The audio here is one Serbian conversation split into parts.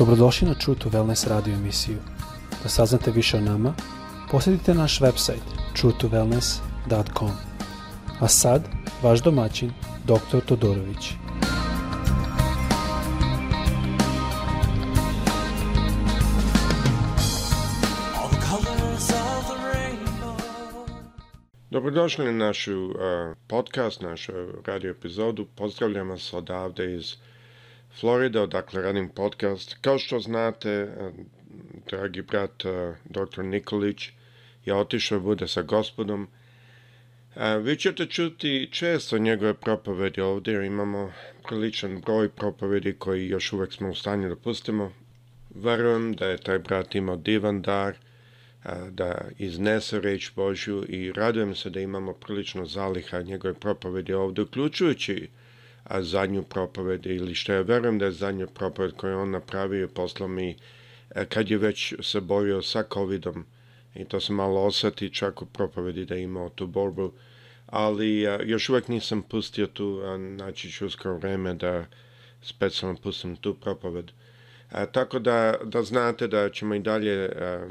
Dobrodošli na True to Wellness radio emisiju. Da saznate više o nama, posjetite naš website truetowellness.com. A sad, vaš domaćin, dr. Todorović. Dobrodošli na našu uh, podcast, našu radio epizodu. Pozdravljam vas odavde iz Florida, odakle radim podcast. Kao što znate, dragi brat eh, dr. Nikolić je otišao bude sa gospodom. Eh, vi ćete čuti često njegove propovedi ovdje, jer imamo priličan broj propovedi koji još uvek smo u stanju da pustimo. Verujem da je taj brat imao divan dar, eh, da iznese reč Božju i radujem se da imamo prilično zaliha njegove propovedi ovdje, uključujući a zadnju propoved ili što ja verujem da je zadnja propoved koju on napravio poslao mi e, kad je već se borio sa covidom i to se malo osati čak u propovedi da je imao tu borbu ali e, još uvek nisam pustio tu a naći ću uskoro vreme da specijalno pustim tu propoved a, e, tako da, da znate da ćemo i dalje a,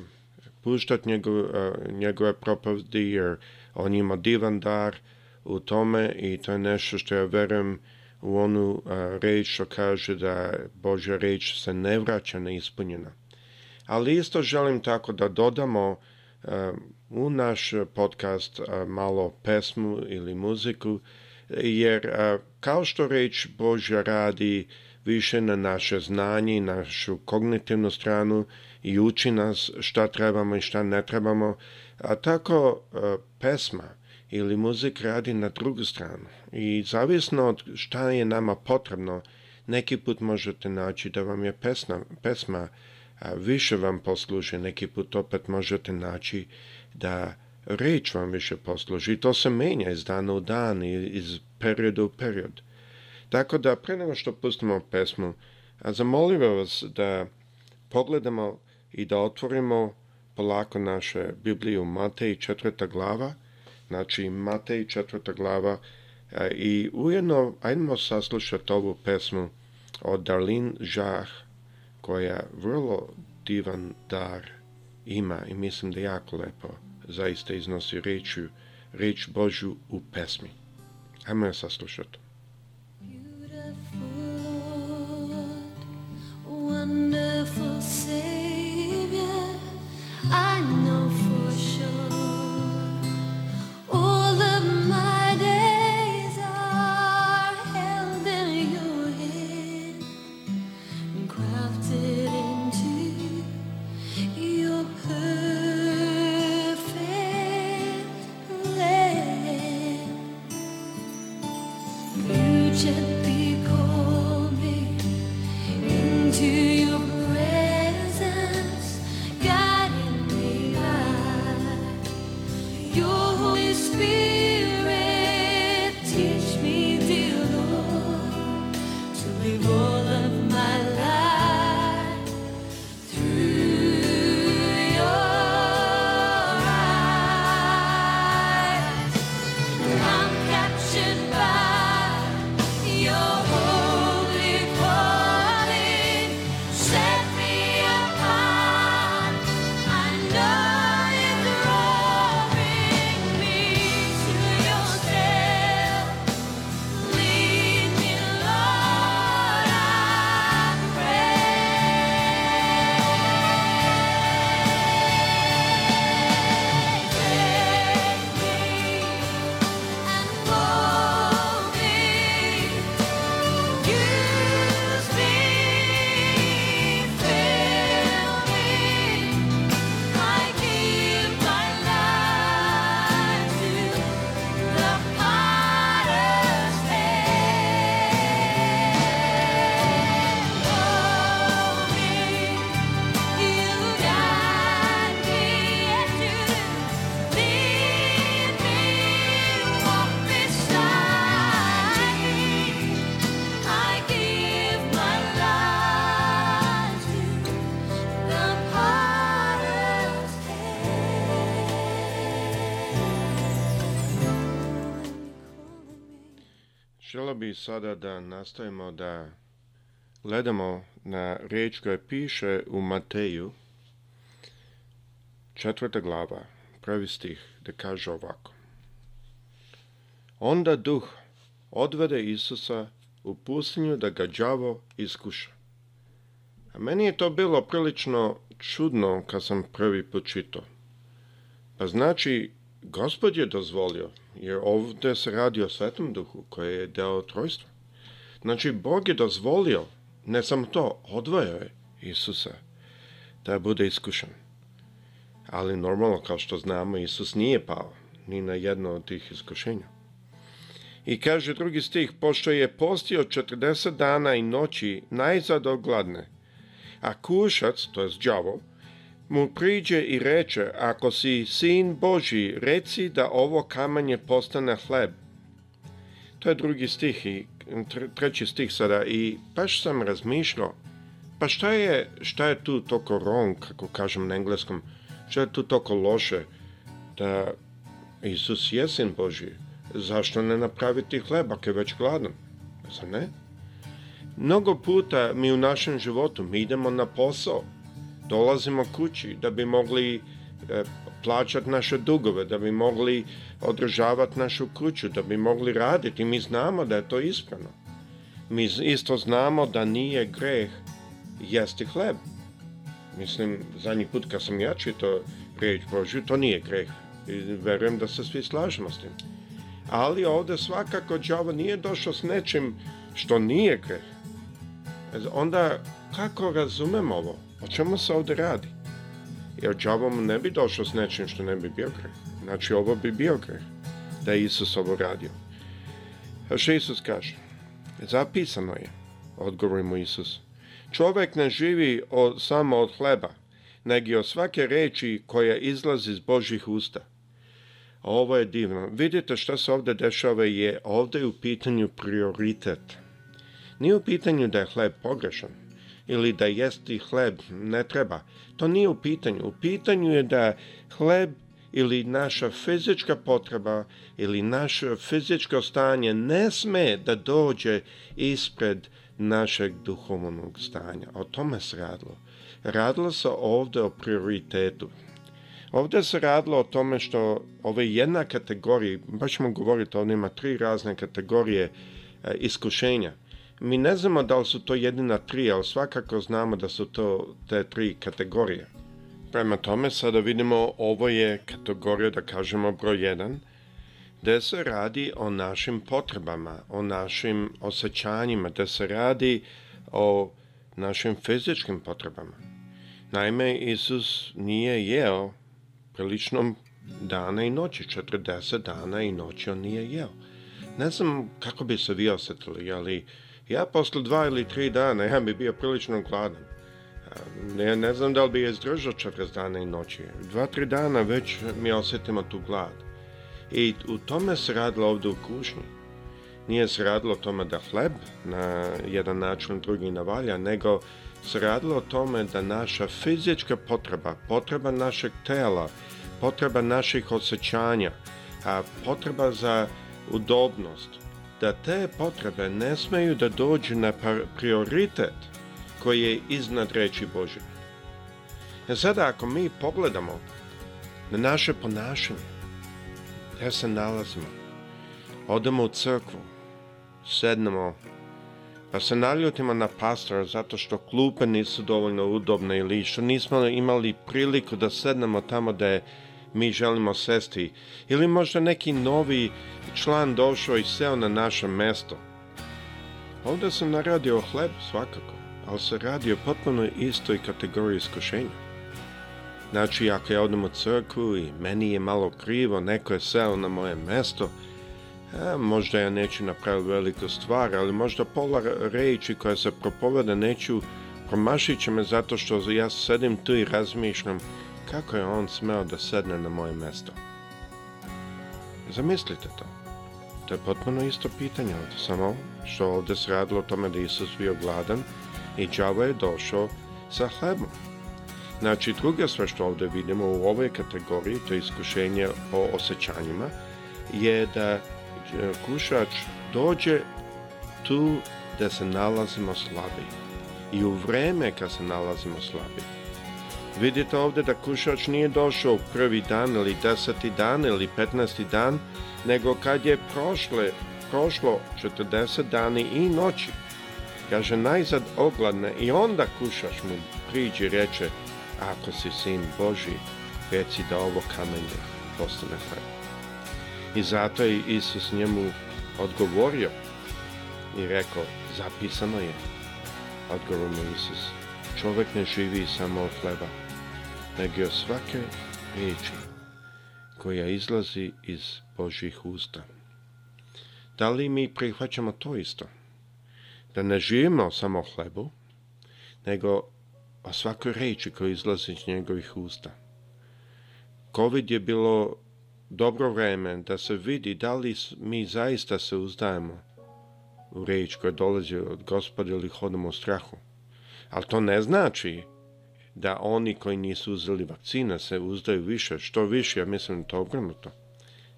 puštati njegov, a, njegove propovedi jer on ima divan dar u tome i to je nešto što ja verujem u onu a, reč što kaže da Božja reč se ne vraća neispunjena. Ali isto želim tako da dodamo a, u naš podcast a, malo pesmu ili muziku, jer kao što reč Božja radi više na naše znanje i našu kognitivnu stranu i uči nas šta trebamo i šta ne trebamo, a tako pesma ili muzik radi na drugu stranu. I zavisno od šta je nama potrebno, neki put možete naći da vam je pesna, pesma a, više vam posluži, neki put opet možete naći da reč vam više posluži. I to se menja iz dana u dan, iz perioda u period. Tako da, pre nego što pustimo pesmu, a zamolio vas da pogledamo i da otvorimo polako naše Bibliju Matej četvrta glava, Znači, Matej četvrta glava e, i ujedno ajdemo saslušati ovu pesmu od Darlene Žah koja vrlo divan dar ima i mislim da jako lepo zaista iznosi reč, reč Božu u pesmi. Ajmo je saslušati. Wonderful Savior, I know. želeo bi sada da nastavimo da gledamo na reč koja piše u Mateju, četvrta glava, prvi stih, da kaže ovako. Onda duh odvede Isusa u pustinju da ga đavo iskuša. A meni je to bilo prilično čudno kad sam prvi počitao. Pa znači, gospod je dozvolio jer ovde se radi o svetom duhu koji je deo trojstva. Znači, Bog je dozvolio, ne samo to, odvojio je Isusa da bude iskušan. Ali normalno, kao što znamo, Isus nije pao ni na jedno od tih iskušenja. I kaže drugi stih, pošto je postio 40 dana i noći, najzad ogladne, a kušac, to je đavo, mu priđe i reče, ako si sin Boži, reci da ovo kamenje postane hleb. To je drugi stih i treći stih sada i baš sam razmišljao, pa šta je, šta je tu toko wrong, kako kažem na engleskom, šta je tu toko loše, da Isus je sin Boži, zašto ne napraviti hleb ako je već gladan? Zar ne? Mnogo puta mi u našem životu mi idemo na posao, dolazimo kući da bi mogli e, plaćati naše dugove, da bi mogli održavati našu kuću, da bi mogli raditi. Mi znamo da je to ispravno. Mi isto znamo da nije greh jesti hleb. Mislim, zadnji put kad sam ja čitao riječ Božju, to nije greh. I Verujem da se svi slažemo s tim. Ali ovde svakako đavo nije došao s nečim što nije greh. E, onda kako razumemo ovo? O čemu se ovde radi? Jer džavo ne bi došao s nečim što ne bi bio greh. Znači, ovo bi bio greh da je Isus ovo radio. A što Isus kaže? Zapisano je, odgovori mu Isus. Čovek ne živi od, samo od hleba, negi od svake reči koja izlazi iz Božih usta. ovo je divno. Vidite šta se ovde dešava je ovde je u pitanju prioritet. Nije u pitanju da je hleb pogrešan, ili da jesti hleb ne treba. To nije u pitanju. U pitanju je da hleb ili naša fizička potreba ili naše fizičko stanje ne sme da dođe ispred našeg duhovnog stanja. O tome se radilo. Radilo se ovde o prioritetu. Ovde se radilo o tome što ove jedna kategorija, baš ćemo govoriti ovdje ima tri razne kategorije e, iskušenja. Mi ne znamo da li su to jedina tri, ali svakako znamo da su to te tri kategorije. Prema tome, sada vidimo ovo je kategorija, da kažemo, broj 1, gde se radi o našim potrebama, o našim osjećanjima, gde se radi o našim fizičkim potrebama. Naime, Isus nije jeo priličnom dana i noći, 40 dana i noći on nije jeo. Ne znam kako bi se vi osetili, ali Ja posle dva ili tri dana, ja bi bio prilično gladan. Ne, ne znam da li bi je zdržao 40 dana i noći. Dva, tri dana već mi osetimo tu glad. I u tome se radilo ovde u kušnji. Nije se radilo o tome da hleb na jedan način drugi navalja, nego se radilo o tome da naša fizička potreba, potreba našeg tela, potreba naših osjećanja, a potreba za udobnost, da te potrebe ne smeju da dođu na prioritet koji je iznad reči Bože. E sada ako mi pogledamo na naše ponašanje, gde se nalazimo, odemo u crkvu, sednemo, pa se naljutimo na pastora zato što klupe nisu dovoljno udobne ili što nismo imali priliku da sednemo tamo da je mi želimo sesti ili možda neki novi član došao i seo na naše mesto. Ovde sam naradio hleb svakako, ali se radi o potpuno istoj kategoriji iskušenja. Znači, ako ja odem u crkvu i meni je malo krivo, neko je seo na moje mesto, a, e, možda ja neću napraviti veliku stvar, ali možda pola reči koja se propoveda neću promašit će me zato što ja sedim tu i razmišljam Kako je on smeo da sedne na moje mesto? Zamislite to. To je potpuno isto pitanje, samo što ovde se radilo o tome da Isus bio gladan i đavo je došao sa hlebom. Znači, druga sve što ovde vidimo u ovoj kategoriji, to je iskušenje o osjećanjima, je da e, kušač dođe tu da se nalazimo slabi. I u vreme kad se nalazimo slabi. Vidite ovde da kušač nije došao prvi dan ili deseti dan ili petnesti dan, nego kad je prošle, prošlo 40 dani i noći. Kaže, najzad ogladne i onda kušač mu priđe i reče, ako si sin Boži, reci da ovo kamenje postane hrana. I zato je Isus njemu odgovorio i rekao, zapisano je. Odgovorio mu Isus, čovek ne živi samo od hleba, nego svake riječi koja izlazi iz Božih usta. Da li mi prihvaćamo to isto? Da ne živimo samo o hlebu, nego o svakoj riječi koja izlazi iz njegovih usta. COVID je bilo dobro vreme da se vidi da li mi zaista se uzdajemo u riječ koja dolazi od gospoda ili hodamo u strahu. Ali to ne znači da oni koji nisu uzeli vakcina se uzdaju više, što više, ja mislim da to obrnuto,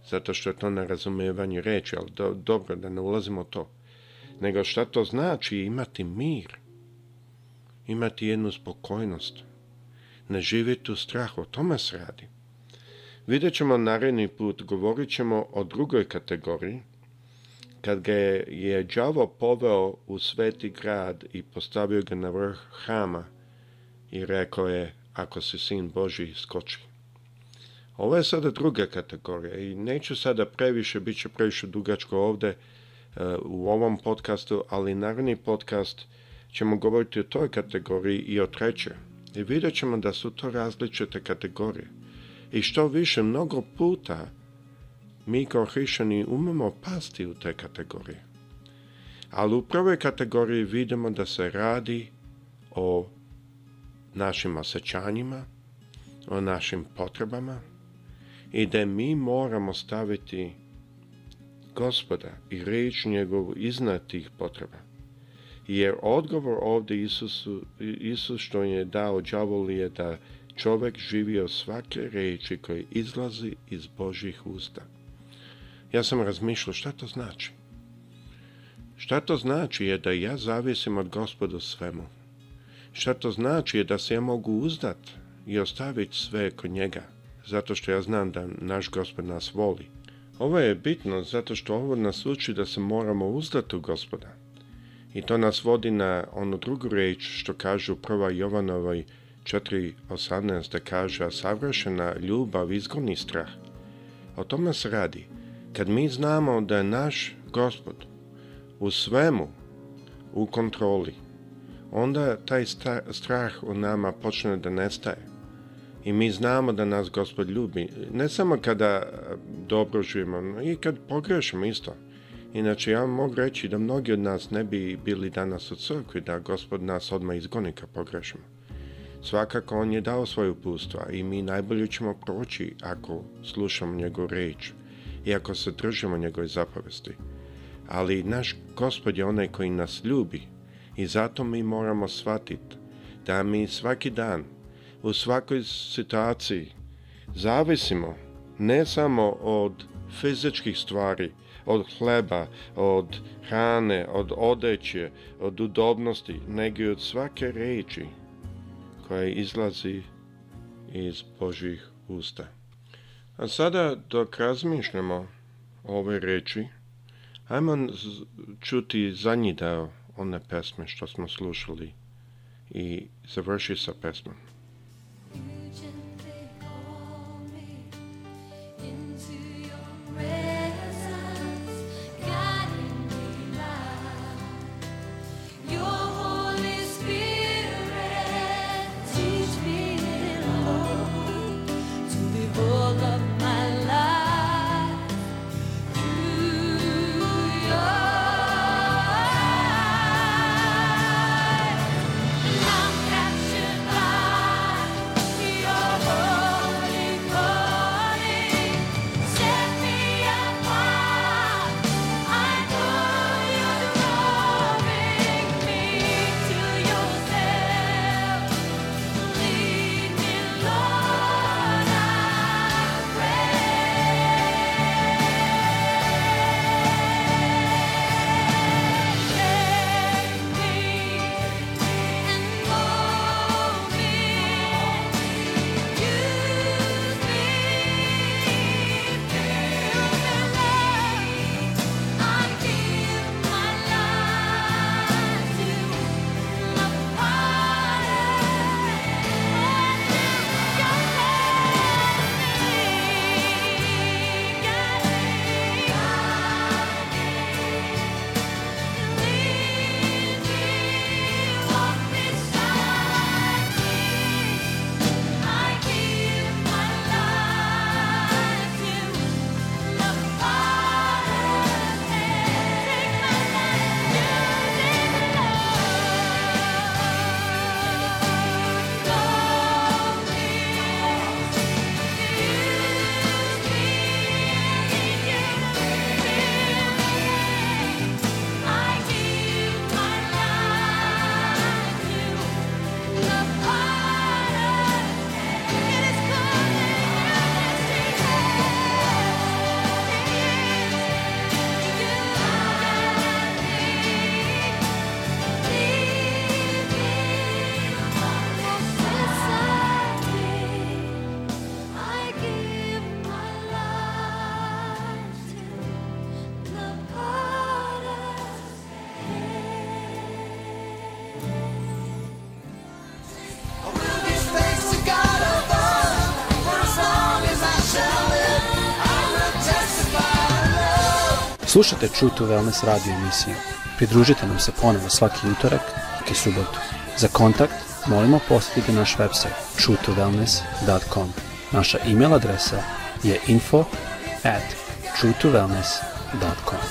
zato što je to na razumevanje reći, ali do, dobro da ne ulazimo to. Nego šta to znači imati mir, imati jednu spokojnost, ne živjeti u strahu, o tome se radi. Vidjet ćemo naredni put, govorit ćemo o drugoj kategoriji, kad ga je, je đavo poveo u sveti grad i postavio ga na vrh hrama, i rekao je, ako se sin Boži, skoči. Ovo je sada druga kategorija i neću sada previše, bit će previše dugačko ovde e, u ovom podcastu, ali naredni podcast ćemo govoriti o toj kategoriji i o trećoj. I vidjet ćemo da su to različite kategorije. I što više, mnogo puta mi kao hrišćani umemo pasti u te kategorije. Ali u prvoj kategoriji vidimo da se radi o našim osjećanjima, o našim potrebama i da mi moramo staviti gospoda i reč njegovu iznad tih potreba. Jer odgovor ovde Isusu, Isus što je dao đavoli je da čovek živi od svake reči koje izlazi iz Božih usta. Ja sam razmišljao šta to znači. Šta to znači je da ja zavisim od gospoda svemu. Šta to znači je da se ja mogu uzdat i ostaviti sve kod njega, zato što ja znam da naš gospod nas voli. Ovo je bitno zato što ovo nas uči da se moramo uzdati u gospoda. I to nas vodi na onu drugu reč što kaže u prva Jovanovoj 4.18 da kaže savršena ljubav izgoni strah. O tome se radi. Kad mi znamo da je naš gospod u svemu u kontroli, onda taj strah u nama počne da nestaje. I mi znamo da nas Gospod ljubi, ne samo kada dobro živimo, no i kad pogrešimo isto. Inače, ja mogu reći da mnogi od nas ne bi bili danas u crkvi, da Gospod nas odmah izgoni kad pogrešimo. Svakako, On je dao svoje upustva i mi najbolje ćemo proći ako slušamo njegovu reč i ako se držimo njegove zapovesti. Ali naš Gospod je onaj koji nas ljubi I zato mi moramo shvatiti da mi svaki dan u svakoj situaciji zavisimo ne samo od fizičkih stvari, od hleba, od hrane, od odeće, od udobnosti, nego i od svake reči koja izlazi iz Božih usta. A sada dok razmišljamo o ovoj reči, ajmo čuti zadnji deo one pesme što smo slušali i završi sa pesmom. Slušate True to Wellness radio emisiju. Pridružite nam se ponovo svaki utorak i subotu. Za kontakt molimo posetite naš website truetowellness.com. Naša e-mail adresa je info at truetowellness.com.